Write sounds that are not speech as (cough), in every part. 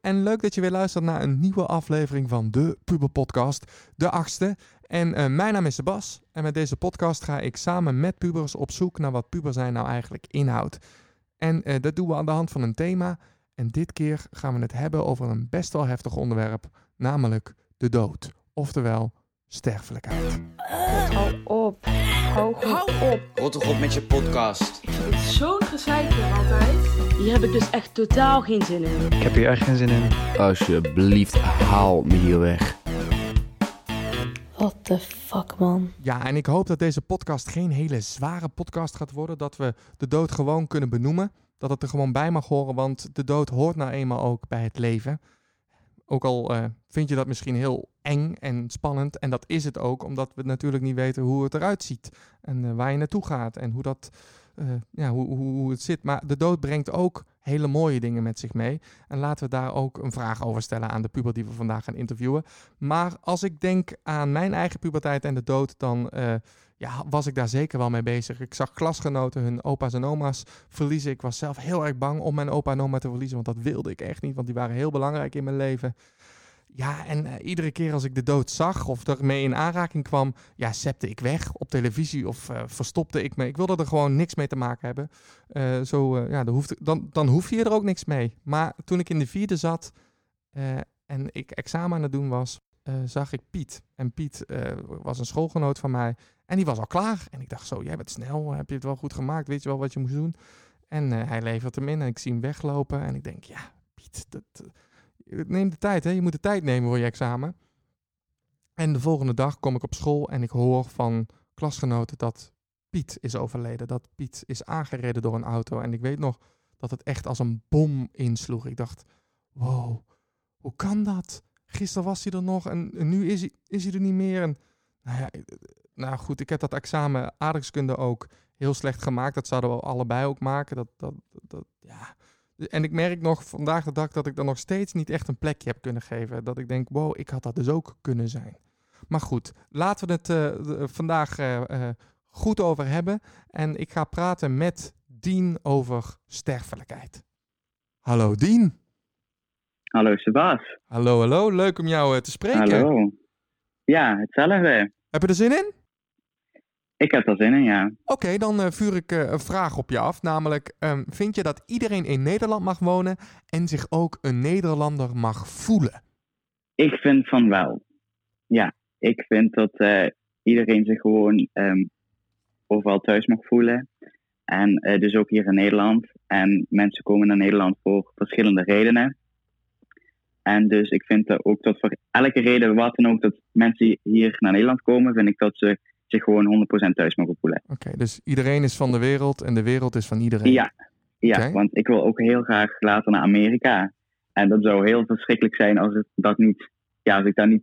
En leuk dat je weer luistert naar een nieuwe aflevering van de Puber Podcast, de achtste. En eh, mijn naam is Sebas en met deze podcast ga ik samen met pubers op zoek naar wat puber zijn nou eigenlijk inhoudt. En eh, dat doen we aan de hand van een thema. En dit keer gaan we het hebben over een best wel heftig onderwerp, namelijk de dood. Oftewel sterfelijkheid. Hou op. Hou op. Rot toch op met je podcast. Het zo'n gezeik hier altijd. Hier heb ik dus echt totaal geen zin in. Ik heb hier echt geen zin in. Alsjeblieft, haal me hier weg. What the fuck, man. Ja, en ik hoop dat deze podcast geen hele zware podcast gaat worden. Dat we de dood gewoon kunnen benoemen. Dat het er gewoon bij mag horen, want de dood hoort nou eenmaal ook bij het leven. Ook al eh, vind je dat misschien heel eng en spannend. En dat is het ook, omdat we natuurlijk niet weten hoe het eruit ziet. En eh, waar je naartoe gaat en hoe, dat, eh, ja, hoe, hoe, hoe het zit. Maar de dood brengt ook hele mooie dingen met zich mee. En laten we daar ook een vraag over stellen aan de puber die we vandaag gaan interviewen. Maar als ik denk aan mijn eigen puberteit en de dood, dan eh, ja, was ik daar zeker wel mee bezig. Ik zag klasgenoten hun opa's en oma's verliezen. Ik was zelf heel erg bang om mijn opa en oma te verliezen, want dat wilde ik echt niet, want die waren heel belangrijk in mijn leven. Ja, en eh, iedere keer als ik de dood zag of ermee in aanraking kwam, ja, septe ik weg op televisie of eh, verstopte ik me. Ik wilde er gewoon niks mee te maken hebben. Eh, zo, ja, dan, dan, dan hoef je er ook niks mee. Maar toen ik in de vierde zat en ik examen aan het doen was, zag ik Piet. En Piet was een schoolgenoot van mij en die was al klaar. En ik dacht zo, jij bent snel, heb je het wel goed gemaakt, weet je wel wat je moest doen? En hij levert hem in en ik zie hem weglopen en ik denk, ja, Piet, dat, neem de tijd, hè? je moet de tijd nemen voor je examen. En de volgende dag kom ik op school en ik hoor van klasgenoten dat Piet is overleden. Dat Piet is aangereden door een auto. En ik weet nog dat het echt als een bom insloeg. Ik dacht, wow, hoe kan dat? Gisteren was hij er nog en, nu is hij, is hij er niet meer. Nou, ja, nou goed, ik heb dat examen aardrijkskunde ook heel slecht gemaakt. Dat zouden we allebei ook maken. Dat, dat, dat, ja. En ik merk nog vandaag de dag dat ik er nog steeds niet echt een plekje heb kunnen geven. Dat ik denk, wow, ik had dat dus ook kunnen zijn. Maar goed, laten we het de- vandaag eh, goed over hebben. En ik ga praten met Dien over sterfelijkheid. Hallo Dien. Hallo Sebas. Hallo, hallo. Leuk om jou te spreken. Hallo. Ja, hetzelfde. Heb je er zin in? Ik heb er zin in, ja. Oké, dan eh, vuur ik eh, een vraag op je af. Namelijk, ehm, vind je dat iedereen in Nederland mag wonen en zich ook een Nederlander mag voelen? Ik vind van wel. Ja, ik vind dat eh, iedereen zich gewoon ehm, overal thuis mag voelen. En dus ook hier in Nederland. En mensen komen naar Nederland voor verschillende redenen. En dus ik vind dat ook dat voor elke reden, wat dan ook, dat mensen hier naar Nederland komen, vind ik dat ze zich gewoon 100% thuis mogen voelen. Oké, dus iedereen is van de wereld en de wereld is van iedereen. Ja, ja want ik wil ook heel graag later naar Amerika. En dat zou heel verschrikkelijk zijn als, het dat niet, ja, als ik daar niet,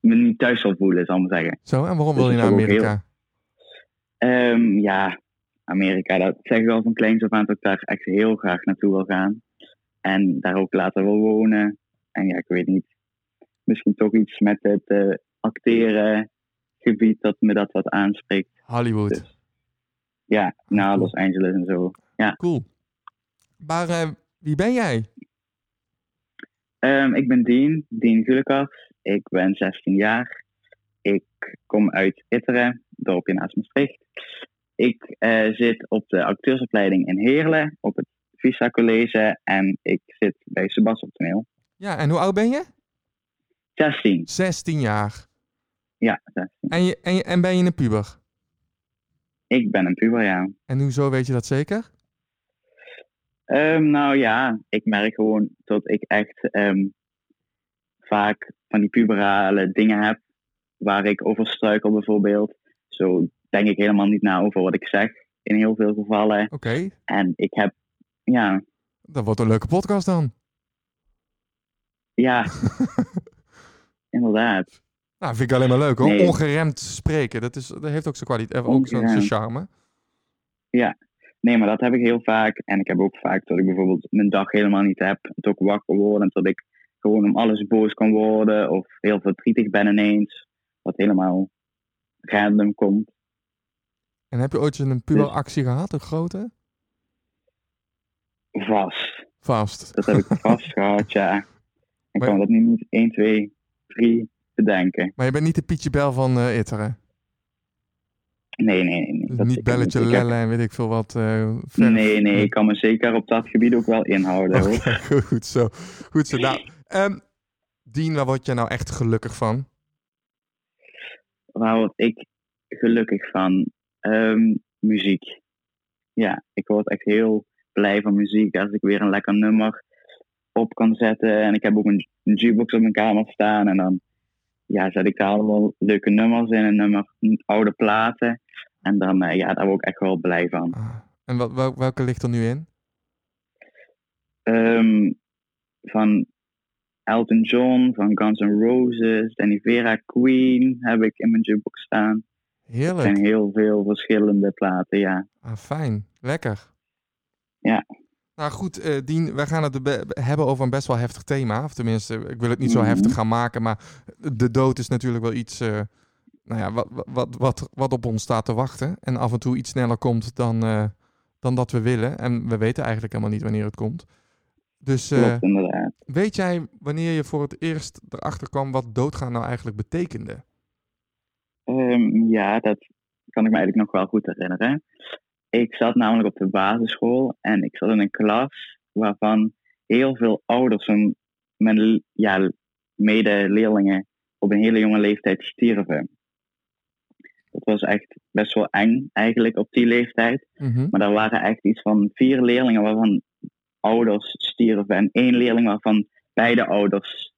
me niet thuis zal voelen, zal ik maar zeggen. Zo, en waarom Dus wil je naar heel- Amerika? Ehm, ja, Amerika, dat zeg ik al van kleins af aan dat ik daar echt heel graag naartoe wil gaan. En daar ook later wil wonen. En ja, ik weet niet, misschien toch iets met het eh, acteren gebied dat me dat wat aanspreekt. Hollywood. Dus, ja, naar cool. Los Angeles en zo. Cool. Maar eh, wie ben jij? Ehm, ik ben Dien, Dien Gulekas. Ik ben 16 jaar. Ik kom uit Itteren, dorpje naast Maastricht. Ik eh, zit op de acteursopleiding in Heerlen, op het Visa College. En ik zit bij Sebas op toneel. Ja, en hoe oud ben je? 16. 16 jaar. Ja, 16. En, je, en, je, en ben je een puber? Ik ben een puber, ja. En hoezo weet je dat zeker? Ehm, nou ja, ik merk gewoon dat ik echt ehm, vaak van die puberale dingen heb. Waar ik over struikel bijvoorbeeld. Zo denk ik helemaal niet na over wat ik zeg. In heel veel gevallen. Oké, En ik heb, ja, dat wordt een leuke podcast dan. ja, (laughs) inderdaad. Nou, vind ik alleen maar leuk hoor. Nee. Ongeremd spreken, dat, is, dat heeft ook zijn kwaliteit, ook zijn zijn Ongeremd. charme. Nee, maar dat heb ik heel vaak. En ik heb ook vaak dat ik bijvoorbeeld mijn dag helemaal niet heb. Dat ik wakker word en dat ik gewoon om alles boos kan worden. Of heel verdrietig ben ineens. Wat helemaal random komt. En heb je ooit eens een puberactie gehad, een grote? Vast. Vast. Dat heb ik (laughs) vast gehad, ja. Ik Maar- kan dat nu niet 1, 2, 3 bedenken. Maar je bent niet de Pietje Bel van eh Itteren. Nee, nee, nee. Dus dat niet belletje heb- lellen en weet ik veel wat. eh. Nee, nee, ik kan me zeker op dat gebied ook wel inhouden. hoor. (laughs) Goed zo. Goed zo. Nou, (laughs) ehm Dien, waar word je nou echt gelukkig van? Waar word ik gelukkig van? Ehm, muziek. Ja, ik word echt heel blij van muziek. Als ik weer een lekker nummer op kan zetten. En ik heb ook een, een jukebox op mijn kamer staan. En dan ja, zet ik daar allemaal leuke nummers in. En nummer, oude platen. En dan, eh, ja, daar word ik echt wel blij van. Ah, en wat, wel- welke ligt er nu in? Ehm, van Elton John, van Guns N' Roses, Danny Vera, Queen heb ik in mijn jukebox staan. Er zijn Heerlijk. heel veel verschillende platen, ja. Ah, fijn. Lekker. Ja. Nou goed, eh, Dien, wij gaan het be- hebben over een best wel heftig thema. Of tenminste, ik wil het niet zo Mhm. heftig gaan maken, maar de dood is natuurlijk wel iets eh, nou ja, wat, wat, wat, wat op ons staat te wachten. En af en toe iets sneller komt dan, eh, dan dat we willen. En we weten eigenlijk helemaal niet wanneer het komt. Dus eh, Klopt, weet jij wanneer je voor het eerst erachter kwam wat doodgaan nou eigenlijk betekende? Ehm, ja, dat kan ik me eigenlijk nog wel goed herinneren. Ik zat namelijk op de basisschool en ik zat in een klas waarvan heel veel ouders van mijn ja, medeleerlingen op een hele jonge leeftijd stierven. Dat was echt best wel eng eigenlijk op die leeftijd. Mhm. Maar er waren echt iets van vier leerlingen waarvan ouders stierven. En één leerling waarvan beide ouders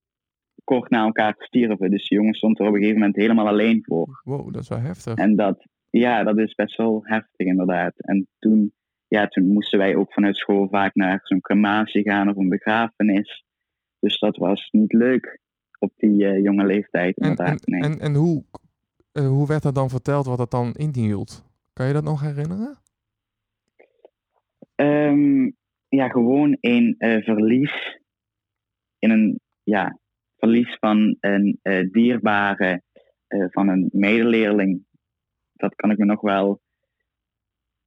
kort na elkaar stierven. Dus die jongen stond er op een gegeven moment helemaal alleen voor. Wow, dat is wel heftig. En dat, ja, dat is best wel heftig inderdaad. En toen, ja, toen moesten wij ook vanuit school vaak naar zo'n crematie gaan of een begrafenis. Dus dat was niet leuk op die eh, jonge leeftijd En, inderdaad. en, nee. en, en hoe, eh, hoe werd er dan verteld wat het dan inhield? Kan je dat nog herinneren? Ehm, ja, gewoon een eh, verlies. In een ja, verlies van een dierbare, van een medeleerling. Dat kan ik me nog wel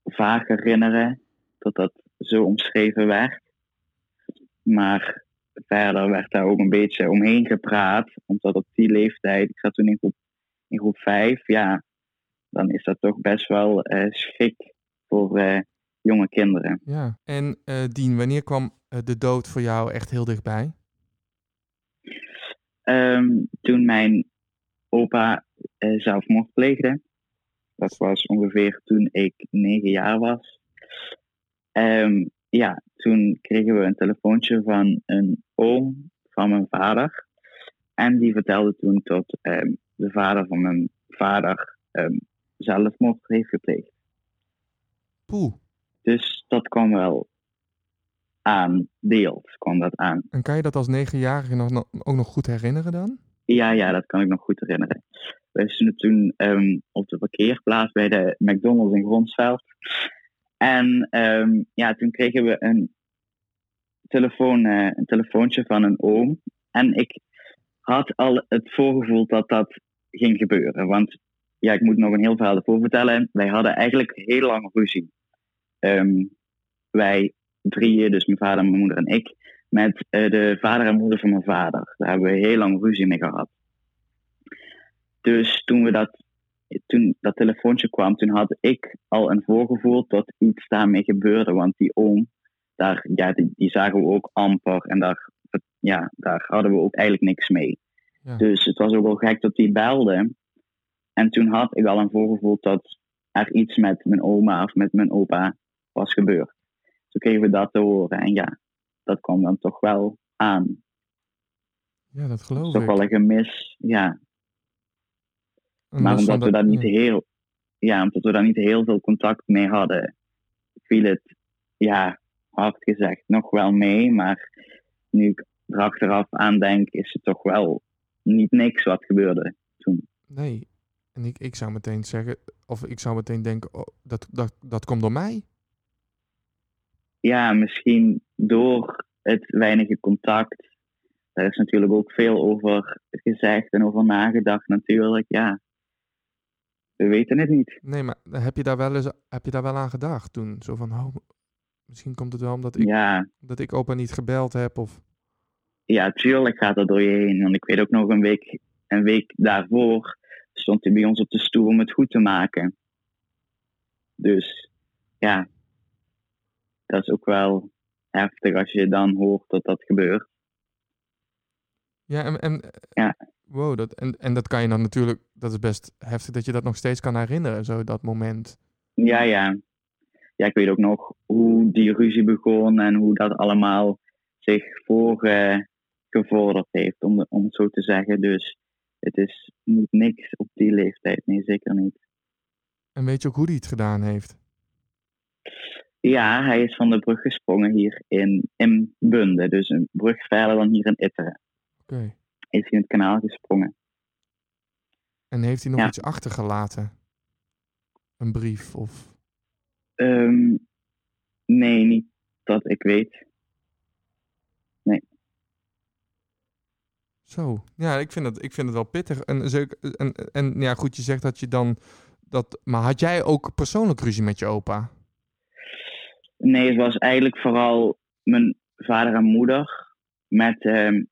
vaak herinneren, dat dat zo omschreven werd. Maar verder werd daar ook een beetje omheen gepraat, omdat op die leeftijd, ik zat toen in groep, in groep 5, ja, dan is dat toch best wel eh, schrik voor eh, jonge kinderen. Ja. En eh, Dien, wanneer kwam de dood voor jou echt heel dichtbij? Ehm, toen mijn opa zelfmoord pleegde. Dat was ongeveer toen ik negen jaar was. Ehm, ja, toen kregen we een telefoontje van een oom van mijn vader. En die vertelde toen dat ehm, de vader van mijn vader ehm, zelfmoord heeft gepleegd. Poeh. Dus dat kwam wel aan, deels kwam dat aan. En kan je dat als negenjarige nog- ook nog goed herinneren dan? Ja, ja, dat kan ik nog goed herinneren. We stonden toen ehm, op de parkeerplaats bij de McDonald's in Gronsveld. En ehm, ja, toen kregen we een, telefoon, eh, een telefoontje van een oom. En ik had al het voorgevoel dat dat ging gebeuren. Want ja, ik moet nog een heel verhaal ervoor vertellen. Wij hadden eigenlijk heel lang ruzie. Ehm, wij drieën, dus mijn vader, mijn moeder en ik, met eh, de vader en moeder van mijn vader. Daar hebben we heel lang ruzie mee gehad. Dus toen, we dat, toen dat telefoontje kwam, toen had ik al een voorgevoel dat iets daarmee gebeurde. Want die oom, daar, ja, die, die zagen we ook amper en daar, ja, daar hadden we ook eigenlijk niks mee. Ja. Dus het was ook wel gek dat die belde. En toen had ik al een voorgevoel dat er iets met mijn oma of met mijn opa was gebeurd. Toen kregen we dat te horen en ja, dat kwam dan toch wel aan. Ja, dat Dat is geloof toch ik. wel een gemis, ja. En Maar omdat we dat- daar niet heel, ja, omdat we daar niet heel veel contact mee hadden, viel het, ja, hard gezegd, nog wel mee. Maar nu ik er achteraf aan denk, is het toch wel niet niks wat gebeurde toen. Nee. En ik, ik zou meteen zeggen, of ik zou meteen denken, oh, dat, dat, dat komt door mij. Ja, misschien door het weinige contact. Daar is natuurlijk ook veel over gezegd en over nagedacht natuurlijk, ja. We weten het niet. Nee, maar heb je daar wel eens heb je daar wel aan gedacht toen? Zo van, oh, misschien komt het wel omdat ik, Ja, dat ik opa niet gebeld heb of... ja, tuurlijk gaat dat door je heen. Want ik weet ook nog een week, een week daarvoor stond hij bij ons op de stoel om het goed te maken. Dus ja, dat is ook wel heftig als je dan hoort dat dat gebeurt. Ja, en, en, Ja. Wow, dat, en, en dat kan je dan natuurlijk, dat is best heftig dat je dat nog steeds kan herinneren, zo dat moment. Ja, ja. Ja, ik weet ook nog hoe die ruzie begon en hoe dat allemaal zich voorgevorderd heeft, om, om het zo te zeggen. Dus het is niet niks op die leeftijd, nee, zeker niet. En weet je ook hoe hij het gedaan heeft? Ja, hij is van de brug gesprongen hier in, in Bunde, dus een brug verder dan hier in Itteren. Oké. Is hij in het kanaal gesprongen. En heeft hij nog Ja. iets achtergelaten? Een brief of... Ehm, nee, niet dat ik weet. Zo, ja, ik vind het, ik vind het wel pittig. En, en, en ja, goed, je zegt dat je dan... Dat, maar had jij ook persoonlijk ruzie met je opa? Nee, het was eigenlijk vooral mijn vader en moeder met ehm,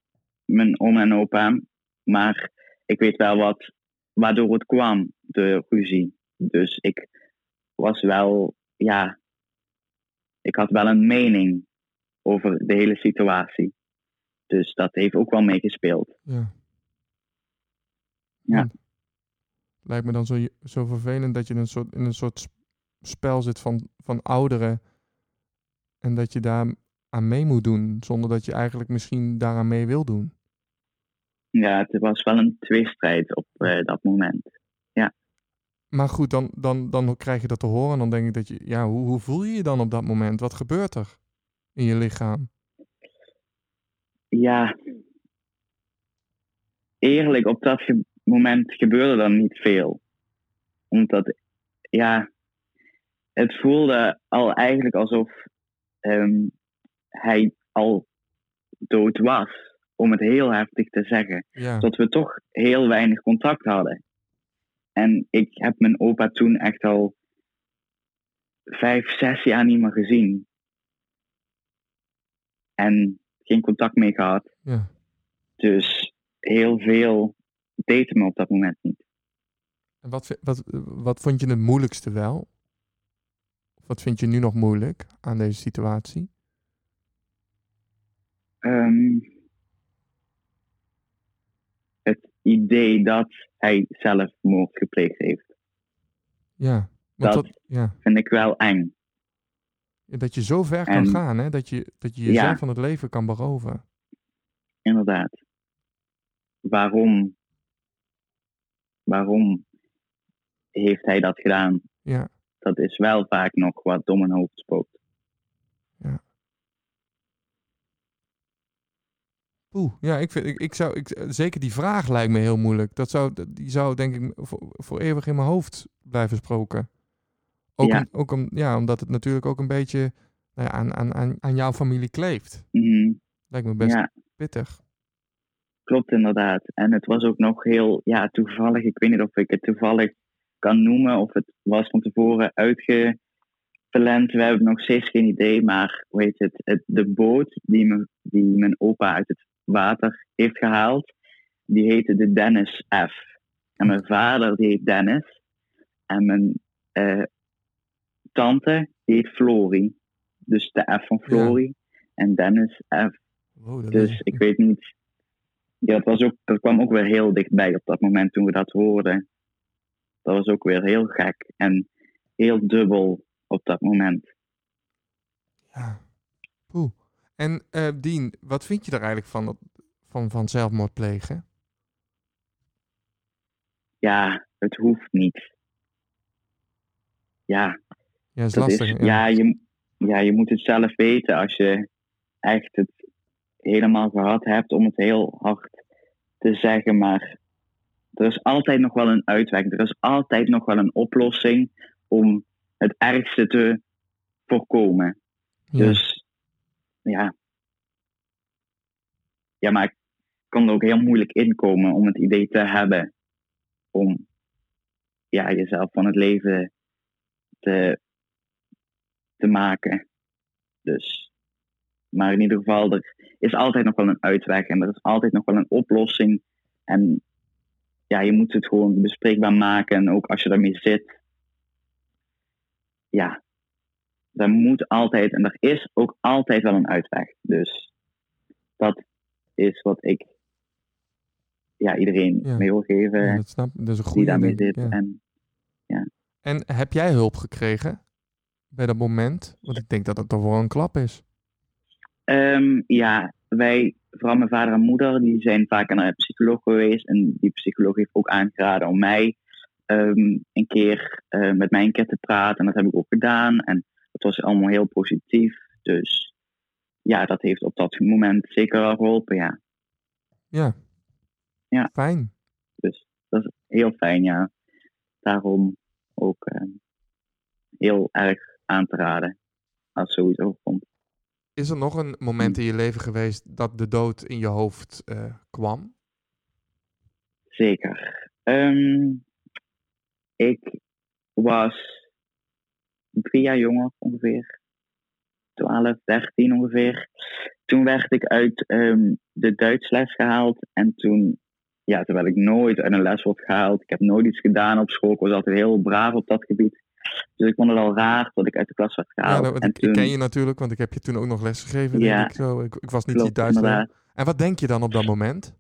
mijn oma en opa. Maar ik weet wel wat, waardoor het kwam, de ruzie. Dus ik was wel, ja, ik had wel een mening over de hele situatie. Dus dat heeft ook wel meegespeeld. Ja. Ja. Hm. Lijkt me dan zo, zo vervelend dat je in een soort, in een soort sp- spel zit van, van ouderen. En dat je daar aan mee moet doen. Zonder dat je eigenlijk misschien daaraan mee wil doen. Ja, het was wel een tweestrijd op eh, dat moment. Maar goed, dan, dan, dan krijg je dat te horen. En dan denk ik dat je. Ja, hoe, hoe voel je je dan op dat moment? Wat gebeurt er in je lichaam? Ja, eerlijk, op dat ge- moment gebeurde er niet veel. Omdat, ja, het voelde al eigenlijk alsof ehm, hij al dood was, om het heel heftig te zeggen. Ja, Dat we toch heel weinig contact hadden. En ik heb mijn opa toen echt al vijf, zes jaar niet meer gezien. En geen contact mee gehad. ja. Dus heel veel deed me op dat moment niet. En wat, wat, wat vond je het moeilijkste wel? Wat vind je nu nog moeilijk aan deze situatie? Ehm, het idee dat hij zelfmoord gepleegd heeft, Ja, want Dat- dat, ja. vind ik wel eng. dat je zo ver kan gaan, hè? Dat je, dat je Ja. jezelf van het leven kan beroven. Inderdaad. Waarom? Waarom heeft hij dat gedaan? Ja, Dat is wel vaak nog wat dom in hoofd spookt. Oeh, ja, ik vind, ik, ik zou, ik, zeker die vraag lijkt me heel moeilijk. Dat zou, die zou denk ik voor, voor eeuwig in mijn hoofd blijven sproken. Ook, Ja. om- ook om, ja, omdat het natuurlijk ook een beetje nou ja, aan, aan, aan, aan jouw familie kleeft. Mhm. Lijkt me best Ja, pittig. klopt inderdaad. En het was ook nog heel ja, toevallig. Ik weet niet of ik het toevallig kan noemen of het was van tevoren uitgepland. We hebben nog steeds geen idee, maar hoe heet het? het de boot die, me, die mijn opa uit het water heeft gehaald, die heette de Dennis F. En mijn vader die heet Dennis. En mijn eh, tante die heet Flory. Dus de F van Flory. En Dennis F. Wow, dat Dus is- ik weet niet. Ja, het was ook, dat kwam ook weer heel dichtbij op dat moment toen we dat hoorden. Dat was ook weer heel gek en heel dubbel op dat moment. Ja. Poeh. En eh Dien, wat vind je er eigenlijk van, dat- van, van zelfmoord plegen? Ja, het hoeft niet. Ja, Ja, is dat lastig. is, ja, je, ja, je moet het zelf weten als je echt het helemaal gehad hebt om het heel hard te zeggen. Maar er is altijd nog wel een uitweg. Er is altijd nog wel een oplossing om het ergste te voorkomen. Ja. Dus ja. Ja, maar ik kan er ook heel moeilijk inkomen om het idee te hebben om ja, jezelf van het leven te, te maken. Dus, maar in ieder geval, er is altijd nog wel een uitweg en er is altijd nog wel een oplossing. En ja, je moet het gewoon bespreekbaar maken. En ook als je daarmee zit, ja, er moet altijd en er is ook altijd wel een uitweg. Dus dat is wat ik ja, iedereen Ja. mee wil geven Ja, dat snap ik. Dat is een die goede daarmee ik, zit. ja. En En heb jij hulp gekregen bij dat moment? Want ik denk dat het toch wel een klap is. Ehm, ja, wij, vooral mijn vader en moeder, die zijn vaak naar een psycholoog geweest. En die psycholoog heeft ook aangeraden om mij ehm, een keer eh, met mij een keer te praten. En dat heb ik ook gedaan. En dat was allemaal heel positief. Dus ja, dat heeft op dat moment zeker wel geholpen, ja. Ja. Ja. Fijn. Dus dat is heel fijn, ja. Daarom ook ehm, heel erg aan te raden als zoiets overkomt. Is er nog een moment in je leven geweest dat de dood in je hoofd eh, kwam? Zeker. Ehm, ik was drie jaar jonger ongeveer. 12, 13 ongeveer. Toen werd ik uit ehm, de Duitsles gehaald. En toen, ja, terwijl ik nooit uit een les word gehaald. Ik heb nooit iets gedaan op school. Ik was altijd heel braaf op dat gebied. Dus ik vond het al raar dat ik uit de klas werd gehaald. want en ik, ik ken je natuurlijk, want ik heb je toen ook nog les gegeven. Ja. Denk ik, zo. Ik, ik was niet klopt, die Duits inderdaad. En wat denk je dan op dat moment?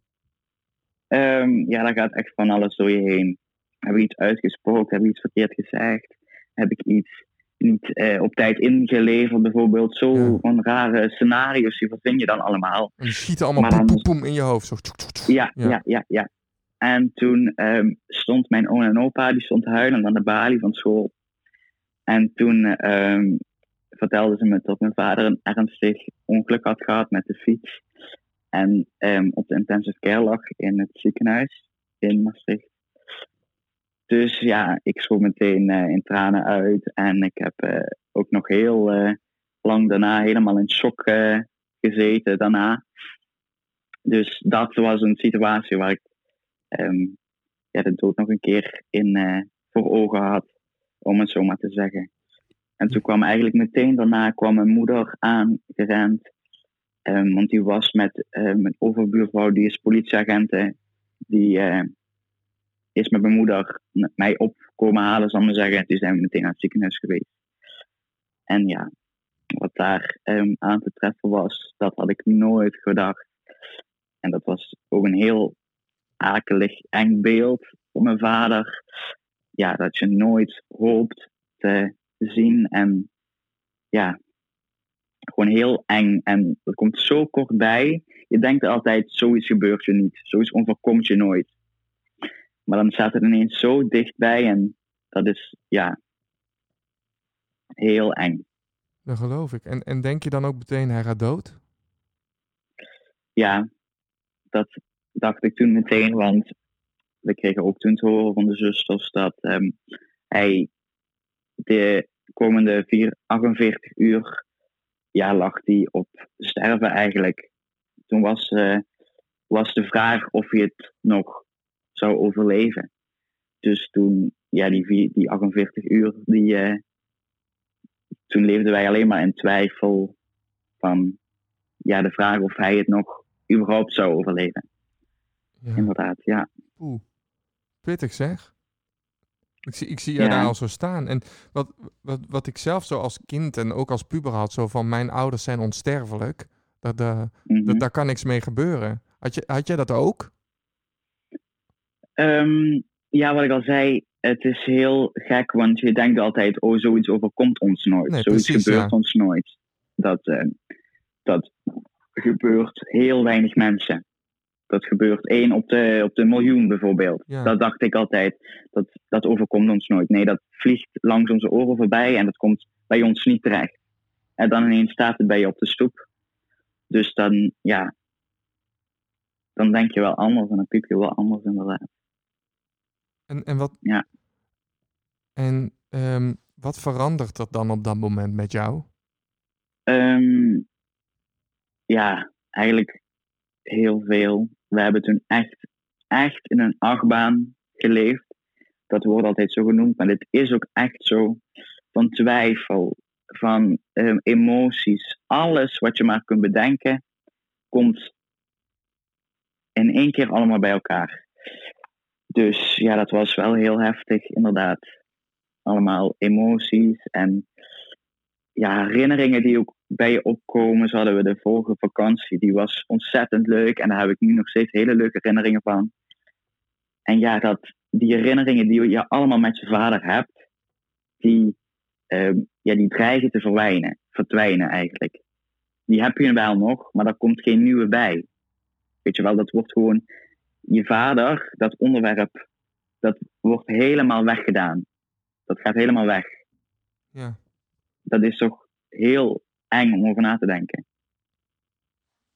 Ehm, ja, daar gaat echt van alles door je heen. Heb ik iets uitgesproken? Heb ik iets verkeerd gezegd? Heb ik iets niet eh, op tijd ingeleverd bijvoorbeeld? Zo Ja. van rare scenario's, die verzin je dan allemaal. En die schieten allemaal poem, dan- poem, poem in je hoofd. Zo. Ja. ja, ja, ja. En toen ehm, stond mijn oom en opa, die stond huilend aan de balie van school. En toen ehm, vertelden ze me dat mijn vader een ernstig ongeluk had gehad met de fiets. En ehm, op de intensive care lag in het ziekenhuis in Maastricht. Dus ja, ik schoot meteen eh, in tranen uit. En ik heb eh, ook nog heel eh, lang daarna helemaal in shock gezeten daarna. Dus dat was een situatie waar ik ehm, ja, de dood nog een keer in voor ogen had, om het zo maar te zeggen. En toen kwam eigenlijk meteen daarna kwam mijn moeder aangerend. ehm, want die was met eh, mijn overbuurvrouw, die is politieagenten. Die is met mijn moeder mij opkomen halen, zal ik maar zeggen. En toen zijn we meteen naar het ziekenhuis geweest. En ja, wat daar ehm, aan te treffen was, dat had ik nooit gedacht. En dat was ook een heel akelig, eng beeld voor mijn vader. Ja, dat je nooit hoopt te zien. En ja, gewoon heel eng. En dat komt zo kort bij. Je denkt altijd, zoiets gebeurt je niet. Zoiets overkomt je nooit. Maar dan staat het ineens zo dichtbij. En dat is, ja, heel eng. Dat geloof ik. En, en denk je dan ook meteen, hij gaat dood? ja, dat dacht ik toen meteen, want we kregen ook toen te horen van de zusters dat ehm, hij de komende vier, 48 uur ja, lag hij op sterven eigenlijk. Toen was, eh, was de vraag of hij het nog zou overleven. Dus toen, ja, die, vier, die 48 uur, die, eh, toen leefden wij alleen maar in twijfel van ja, de vraag of hij het nog überhaupt zou overleven. Ja. Inderdaad, ja. Oeh. Pittig zeg. Ik zie, ik zie jou Ja. daar al zo staan. En wat, wat, wat ik zelf zo als kind en ook als puber had, zo van mijn ouders zijn onsterfelijk. Dat, Mhm. dat, daar kan niks mee gebeuren. Had, je, had jij dat ook? Ehm, ja, wat ik al zei, het is heel gek, want je denkt altijd, oh, zoiets overkomt ons nooit. Nee, zoiets precies, gebeurt ja. ons nooit. Dat, eh, dat gebeurt heel weinig mensen. Dat gebeurt één op de, op de miljoen bijvoorbeeld. Ja. Dat dacht ik altijd, dat, dat overkomt ons nooit. Nee, dat vliegt langs onze oren voorbij en dat komt bij ons niet terecht. En dan ineens staat het bij je op de stoep. Dus dan, ja, dan denk je wel anders en dan piep je wel anders inderdaad. En, en wat, Ja. en, ehm, wat verandert er dan op dat moment met jou? Ehm, ja, eigenlijk heel veel. We hebben toen echt, echt in een achtbaan geleefd. Dat wordt altijd zo genoemd, maar dit is ook echt zo. Van twijfel, van ehm, emoties, alles wat je maar kunt bedenken. komt in één keer allemaal bij elkaar. Dus ja, dat was wel heel heftig, inderdaad. Allemaal emoties en ja, herinneringen die ook bij je opkomen. Zo hadden we de vorige vakantie, die was ontzettend leuk. En daar heb ik nu nog steeds hele leuke herinneringen van. En ja, dat, die herinneringen die je allemaal met je vader hebt, die, ehm, ja, die dreigen te verdwijnen, verdwijnen eigenlijk. Die heb je wel nog, maar er komt geen nieuwe bij. Weet je wel, dat wordt gewoon je vader, dat onderwerp, dat wordt helemaal weggedaan. Dat gaat helemaal weg. Ja. Dat is toch heel eng om over na te denken.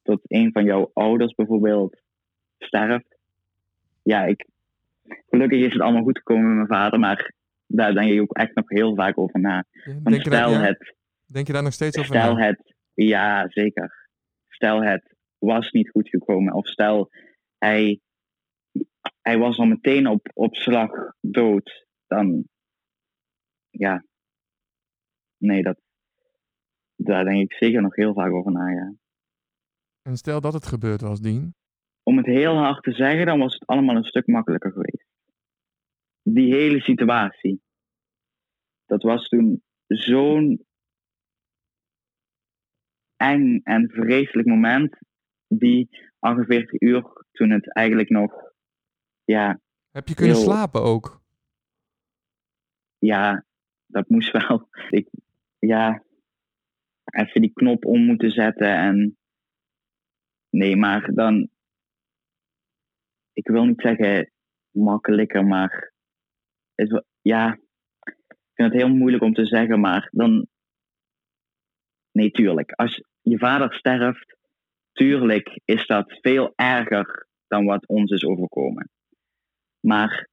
Dat een van jouw ouders bijvoorbeeld sterft. Ja, ik, gelukkig is het allemaal goed gekomen met mijn vader, maar daar denk je ook echt nog heel vaak over na. Want Denk je, daar, stel ja? het, Denk je daar nog steeds over stel na? het, ja zeker. Stel het was niet goed gekomen, of stel hij, hij was al meteen op, op slag dood, dan ja, nee, dat, daar denk ik zeker nog heel vaak over na, ja. En stel dat het gebeurd was, Dien. Om het heel hard te zeggen, dan was het allemaal een stuk makkelijker geweest. Die hele situatie. Dat was toen zo'n eng en vreselijk moment. Die 48 uur toen het eigenlijk nog, ja, Heb je kunnen Heel- slapen ook? ja, dat moest wel. (laughs) Ik, ja, even die knop om moeten zetten en. Nee, maar dan. Ik wil niet zeggen makkelijker, maar. Het, ja, ik vind het heel moeilijk om te zeggen, maar dan. Nee, tuurlijk. Als je vader sterft, tuurlijk is dat veel erger dan wat ons is overkomen. Maar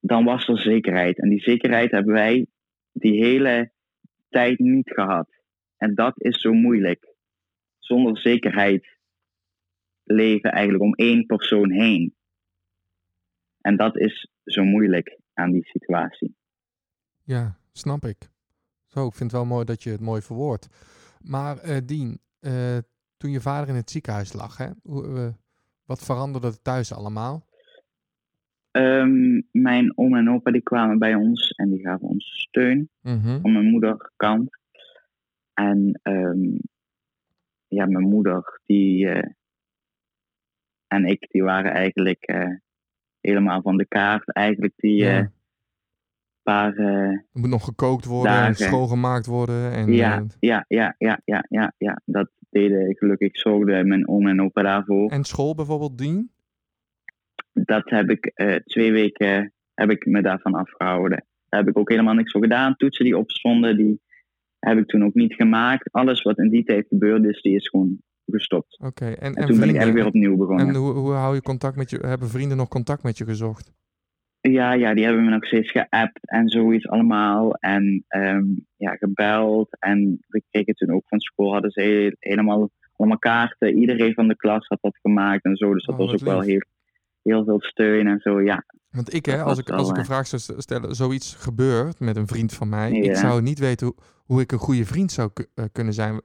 dan was er zekerheid. En die zekerheid hebben wij die hele tijd niet gehad. En dat is zo moeilijk. Zonder zekerheid leven eigenlijk om één persoon heen. En dat is zo moeilijk aan die situatie. Ja, snap ik. Zo, ik vind het wel mooi dat je het mooi verwoordt. Maar eh, Dien, eh, toen je vader in het ziekenhuis lag, hè, hoe, eh, wat veranderde er thuis allemaal? Ehm, mijn oom en opa die kwamen bij ons en die gaven ons steun. Mhm. van mijn moederkant. En ehm, ja, mijn moeder die, eh, en ik die waren eigenlijk eh, helemaal van de kaart. Eigenlijk die Ja. eh, paar. Er moet nog gekookt worden en schoongemaakt worden. En, ja, ja, ja, ja, ja, ja, ja. Dat deden gelukkig zorgde mijn oom en opa daarvoor. en school bijvoorbeeld, Dien? Dat heb ik eh, twee weken heb ik me daarvan afgehouden. Daar heb ik ook helemaal niks voor gedaan. Toetsen die opstonden, die heb ik toen ook niet gemaakt. Alles wat in die tijd gebeurd is, die is gewoon gestopt. Oké, en, En, en, toen ben ik eigenlijk weer opnieuw begonnen. En hoe, hoe hou je contact met je? Hebben vrienden nog contact met je gezocht? Ja, ja, die hebben me nog steeds geappt en zoiets allemaal. En ehm, ja, gebeld. En we kregen toen ook van school, hadden ze he- helemaal allemaal kaarten. Iedereen van de klas had dat gemaakt en zo. Dus dat Oh, was ook wel heel, heel veel steun en zo. Ja, Want ik, hè, als ik, als ik een vraag zou st- stellen, zoiets gebeurt met een vriend van mij, ik zou niet weten hoe, hoe ik een goede vriend zou eh, kunnen zijn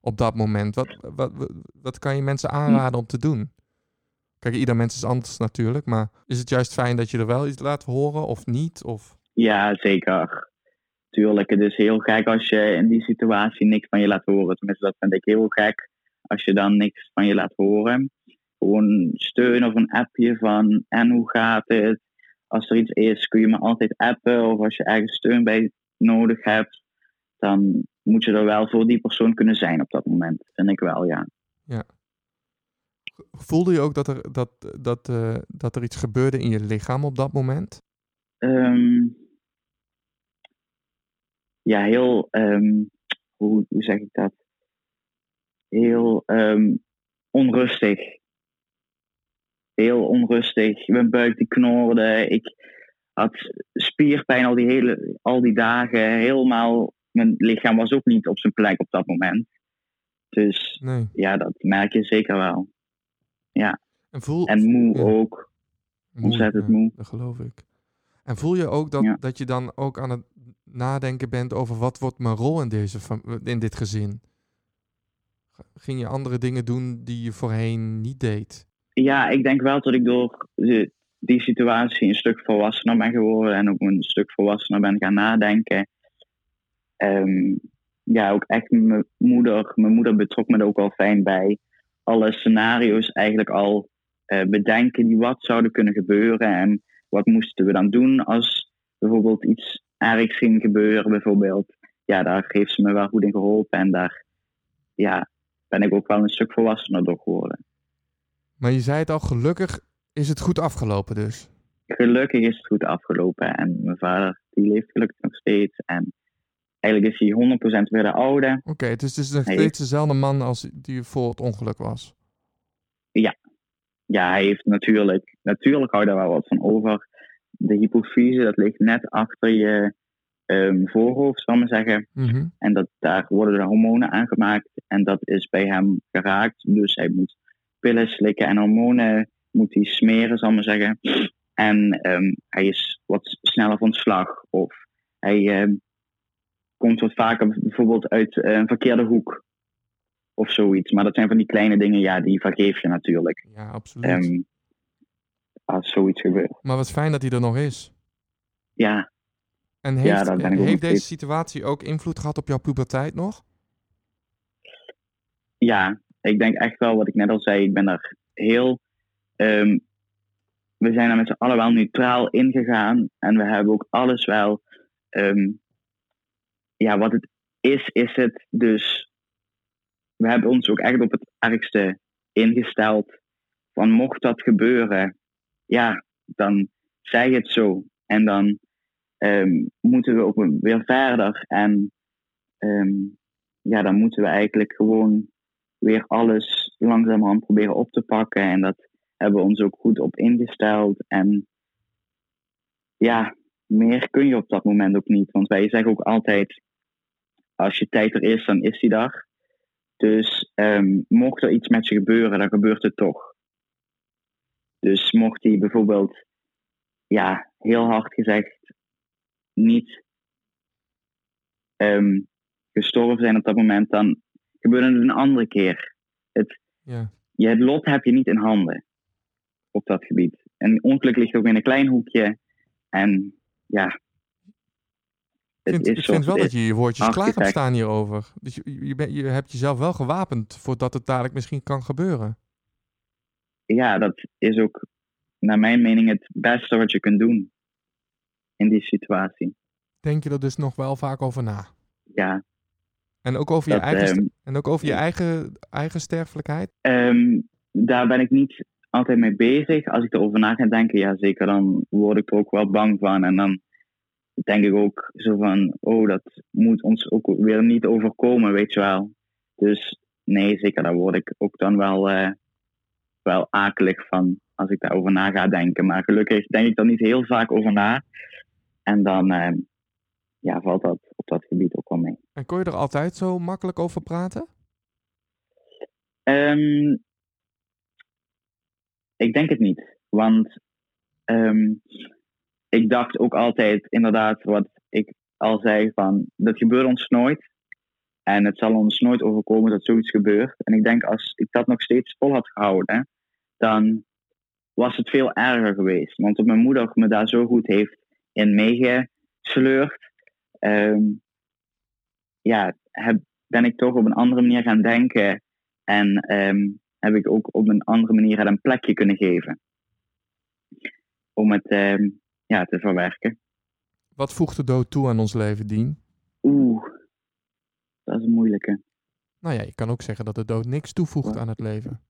op dat moment. Wat, wat, wat, wat kan je mensen aanraden om te doen? Kijk, ieder mens is anders natuurlijk, maar is het juist fijn dat je er wel iets laat horen of niet? Of... ja zeker. Tuurlijk, het is heel gek als je in die situatie niks van je laat horen. Tenminste, dat vind ik heel gek. Als je dan niks van je laat horen. Gewoon steun of een appje van en hoe gaat het? Als er iets is, kun je me altijd appen. Of als je ergens steun bij nodig hebt, dan moet je er wel voor die persoon kunnen zijn op dat moment. Vind ik wel, ja. Voelde je ook dat er, dat, dat, eh, dat er iets gebeurde in je lichaam op dat moment? Ehm, ja, heel, ehm, hoe, hoe zeg ik dat? Heel ehm, onrustig. Heel onrustig. Mijn buik die knorde. Ik had spierpijn al die, hele, al die dagen. Helemaal, mijn lichaam was ook niet op zijn plek op dat moment. Dus Nee. ja, dat merk je zeker wel. En, voel, En moe ja. ook. ontzettend moe. Dat geloof ik. En voel je ook dat, Ja. dat je dan ook aan het nadenken bent over wat wordt mijn rol in, deze, in dit gezin? Ging je andere dingen doen die je voorheen niet deed? Ja, ik denk wel dat ik door die situatie een stuk volwassener ben geworden en ook een stuk volwassener ben gaan nadenken. Ehm, ja, ook echt mijn moeder. Mijn moeder betrok me er ook al fijn bij. Alle scenario's eigenlijk al eh, bedenken die wat zouden kunnen gebeuren. En wat moesten we dan doen als bijvoorbeeld iets ergs ging gebeuren, bijvoorbeeld. Ja, daar heeft ze me wel goed in geholpen. En daar ja, ben ik ook wel een stuk volwassener door geworden. Maar je zei het al, gelukkig is het goed afgelopen dus. Gelukkig is het goed afgelopen. En mijn vader, die leeft gelukkig nog steeds. En eigenlijk is hij 100% weer de oude. Oké, dus het is nog Hij steeds dezelfde man als die voor het ongeluk was. Ja, hij heeft natuurlijk, natuurlijk houdt daar wel wat van over. De hypofyse, dat ligt net achter je ehm, voorhoofd, zal ik maar zeggen. Mhm. En dat, daar worden de hormonen aangemaakt. En dat is bij hem geraakt. Dus hij moet pillen slikken en hormonen moet hij smeren, zal ik maar zeggen. En ehm, hij is wat sneller van slag. Of hij ehm, komt wat vaker bijvoorbeeld uit eh, een verkeerde hoek. Of zoiets. Maar dat zijn van die kleine dingen, ja, die vergeef je natuurlijk. Ja, absoluut. Ehm, als zoiets gebeurt. maar wat fijn dat hij er nog is. Ja, En Ja, heeft, ook heeft deze situatie ook invloed gehad op jouw puberteit nog? ja, ik denk echt wel wat ik net al zei. Ik ben daar heel. ehm, we zijn er met z'n allen wel neutraal ingegaan. En we hebben ook alles wel. ehm, ja, wat het is, is het. Dus we hebben ons ook echt op het ergste ingesteld. Van mocht dat gebeuren, ja, dan zeg het zo. En dan ehm, moeten we ook weer verder. En ja, dan moeten we eigenlijk gewoon weer alles langzamerhand proberen op te pakken. En dat hebben we ons ook goed op ingesteld. En ja, meer kun je op dat moment ook niet. Want wij zeggen ook altijd, als je tijd er is, dan is die daar. Dus ehm, mocht er iets met je gebeuren, dan gebeurt het toch. Dus mocht hij bijvoorbeeld, ja, heel hard gezegd, niet ehm, gestorven zijn op dat moment, dan gebeurde het een andere keer. Het, Ja. je, het lot heb je niet in handen op dat gebied. En ongeluk ligt ook in een klein hoekje. En ja, Ik het vind, is ik vind wel het dat is. je je woordjes klaar hebt staan hierover. Dus je, je, bent- je hebt jezelf wel gewapend voordat het dadelijk misschien kan gebeuren. Ja, dat is ook naar mijn mening het beste wat je kunt doen in die situatie. Denk je er dus nog wel vaak over na? Ja, En ook over je, eigen, ehm, en ook over je eigen, eigen sterfelijkheid? Ehm, daar ben ik niet altijd mee bezig. Als ik erover na ga denken, ja zeker, dan word ik er ook wel bang van. En dan denk ik ook zo van, oh, dat moet ons ook weer niet overkomen, weet je wel. Dus nee, zeker, daar word ik ook dan wel, eh, wel akelig van als ik daarover na ga denken. Maar gelukkig denk ik er niet heel vaak over na. En dan ehm, ja, valt dat op dat gebied ook wel mee. En kon je er altijd zo makkelijk over praten? Ehm, ik denk het niet. Want ehm, ik dacht ook altijd, inderdaad, wat ik al zei, van dat gebeurt ons nooit. En het zal ons nooit overkomen dat zoiets gebeurt. En ik denk, als ik dat nog steeds vol had gehouden, dan was het veel erger geweest. Want mijn moeder me daar zo goed heeft in meegesleurd, ehm, ja, heb, ben ik toch op een andere manier gaan denken. En ehm, heb ik ook op een andere manier het een plekje kunnen geven. Om het ehm, ja, te verwerken. Wat voegt de dood toe aan ons leven, Dien? Oeh, dat is een moeilijke. Nou ja, je kan ook zeggen dat de dood niks toevoegt aan het leven.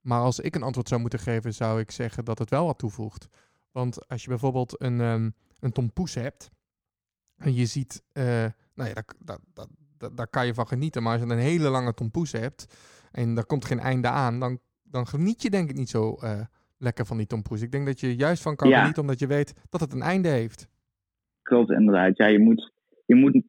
Maar als ik een antwoord zou moeten geven, zou ik zeggen dat het wel wat toevoegt. Want als je bijvoorbeeld een, ehm een tompoes hebt en je ziet, eh, nou ja, daar, daar, daar, daar, kan je van genieten. Maar als je een hele lange tompoes hebt en daar komt geen einde aan, dan, dan geniet je denk ik niet zo eh, lekker van die tompoes. Ik denk dat je juist van kan Ja. genieten omdat je weet dat het een einde heeft. Klopt, inderdaad. Ja, je moet, je moet,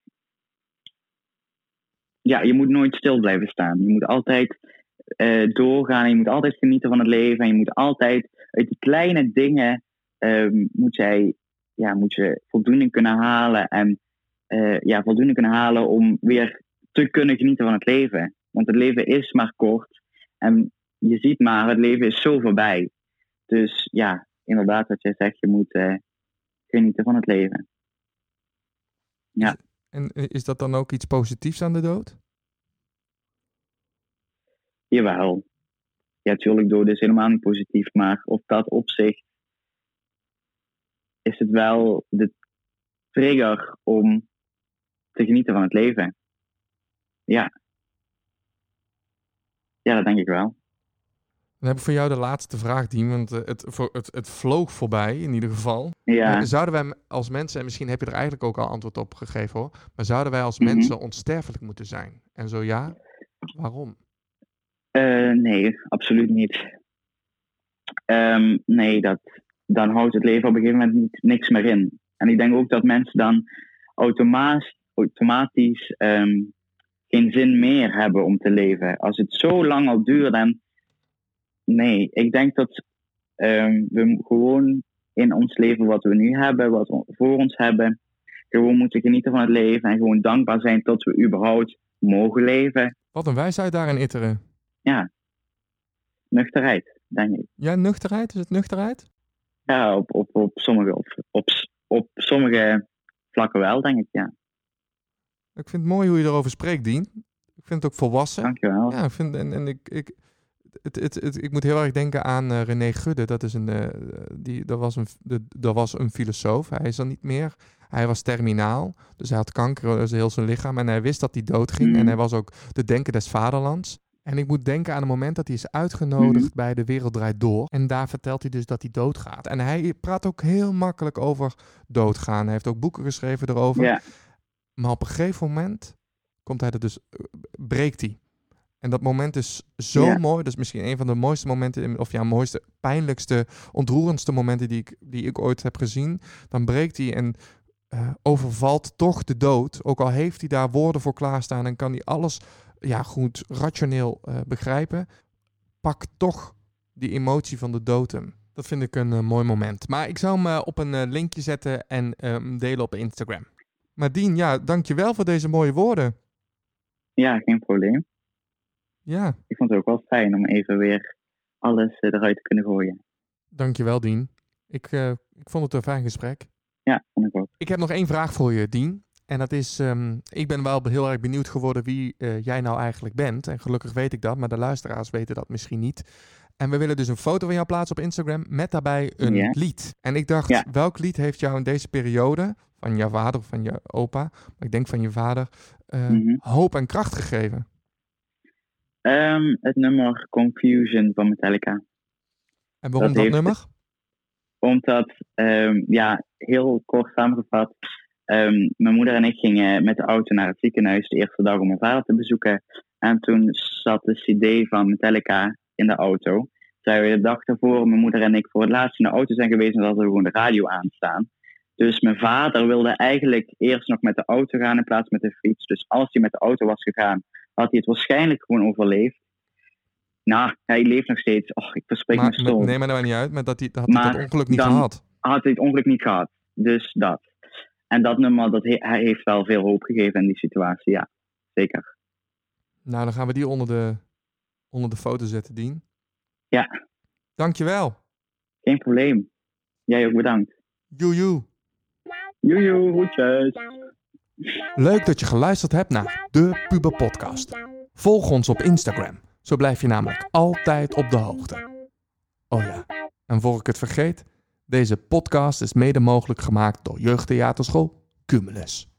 ja, je moet nooit stil blijven staan. Je moet altijd eh, doorgaan. En je moet altijd genieten van het leven. En je moet altijd uit die kleine dingen ehm, moet jij, ja, moet je voldoening kunnen halen. En eh, ja, voldoening kunnen halen om weer te kunnen genieten van het leven. Want het leven is maar kort. En je ziet maar, het leven is zo voorbij. Dus ja, inderdaad, wat jij zegt, je moet eh, genieten van het leven. En eh, is dat dan ook iets positiefs aan de dood? Jawel. Ja, tuurlijk, dood is helemaal niet positief, maar op dat opzicht is het wel de trigger om te genieten van het leven. Ja. Ja, dat denk ik wel. Dan heb ik voor jou de laatste vraag, Dien, want eh, het, het, het vloog voorbij in ieder geval. Ja, Eh, Zouden wij als mensen, en misschien heb je er eigenlijk ook al antwoord op gegeven hoor, maar zouden wij als Mhm. mensen onsterfelijk moeten zijn? En zo ja, waarom? Eh, nee, absoluut niet. Ehm, nee, dat, dan houdt het leven op een gegeven moment niet, niks meer in. En ik denk ook dat mensen dan automaas, automatisch ehm, geen zin meer hebben om te leven. Als het zo lang al duurt, dan. Nee, ik denk dat ehm, we gewoon in ons leven wat we nu hebben, wat we voor ons hebben, gewoon moeten genieten van het leven en gewoon dankbaar zijn dat we überhaupt mogen leven. Wat een wijsheid daarin itteren. Nuchterheid, denk ik. Ja, nuchterheid? Is het nuchterheid? Ja, op, op, op, sommige, op, op, op sommige vlakken wel, denk ik, ja. Ik vind het mooi hoe je erover spreekt, Dien. Ik vind het ook volwassen. Dankjewel. Ja, ik vind, en, en ik, ik, het, het, het, ik moet heel erg denken aan eh, René Gudde. Dat, is een, eh, die, dat, was een, de, dat was een filosoof. Hij is er niet meer. Hij was terminaal. Dus hij had kanker dus heel zijn lichaam. En hij wist dat hij doodging. Mhm. En hij was ook de denker des vaderlands. En ik moet denken aan het moment dat hij is uitgenodigd Mhm. bij De Wereld Draait Door. En daar vertelt hij dus dat hij doodgaat. En hij praat ook heel makkelijk over doodgaan. Hij heeft ook boeken geschreven erover. Ja, Maar op een gegeven moment komt hij er dus, eh, breekt hij. En dat moment is zo mooi. Dat is misschien een van de mooiste momenten, of ja, mooiste, pijnlijkste, ontroerendste momenten die ik, die ik ooit heb gezien. Dan breekt hij en eh, overvalt toch de dood. Ook al heeft hij daar woorden voor klaarstaan en kan hij alles ja, goed rationeel eh, begrijpen. Pak toch die emotie van de hem. Dat vind ik een eh, mooi moment. Maar ik zou hem eh, op een linkje zetten en delen op Instagram. Maar Dien, ja, dankjewel voor deze mooie woorden. ja, geen probleem. Ja, Ik vond het ook wel fijn om even weer alles eruit te kunnen gooien. dankjewel Dien. Ik, ik vond het een fijn gesprek. Ja, vond ik ook. Ik heb nog één vraag voor je, Dien. En dat is, ehm, ik ben wel heel erg benieuwd geworden wie eh, jij nou eigenlijk bent. En gelukkig weet ik dat, maar de luisteraars weten dat misschien niet. En we willen dus een foto van jou plaatsen op Instagram met daarbij een lied. En ik dacht, welk lied heeft jou in deze periode, van jouw vader of van je opa, maar ik denk van je vader, eh, Mhm. hoop en kracht gegeven? Ehm, het nummer Confusion van Metallica. En waarom Dat nummer? Omdat, ehm, ja, heel kort samengevat, ehm, mijn moeder en ik gingen met de auto naar het ziekenhuis de eerste dag om mijn vader te bezoeken. En toen zat de CD van Metallica in de auto. Zij we de dag daarvoor, mijn moeder en ik, voor het laatst in de auto zijn geweest en hadden we gewoon de radio aanstaan. Dus mijn vader wilde eigenlijk eerst nog met de auto gaan in plaats met de fiets. Dus als hij met de auto was gegaan, had hij het waarschijnlijk gewoon overleefd. Nou, hij leeft nog steeds. Och, ik verspreek me stom nee, maar dat maakt niet uit. Maar dat hij, dat had hij Maar dat ongeluk niet gehad. had hij het ongeluk niet gehad. Dus dat. En dat nummer, dat he- hij heeft wel veel hoop gegeven in die situatie, ja. Zeker. Nou, dan gaan we die onder de, onder de foto zetten, Dien. Ja. Dankjewel. Geen probleem. Jij ook bedankt. Joejoe. Joejoe, groetjes. Leuk dat je geluisterd hebt naar de Puber Podcast. Volg ons op Instagram. Zo blijf je namelijk altijd op de hoogte. Oh ja, en voor ik het vergeet, deze podcast is mede mogelijk gemaakt door Jeugdtheaterschool Cumulus.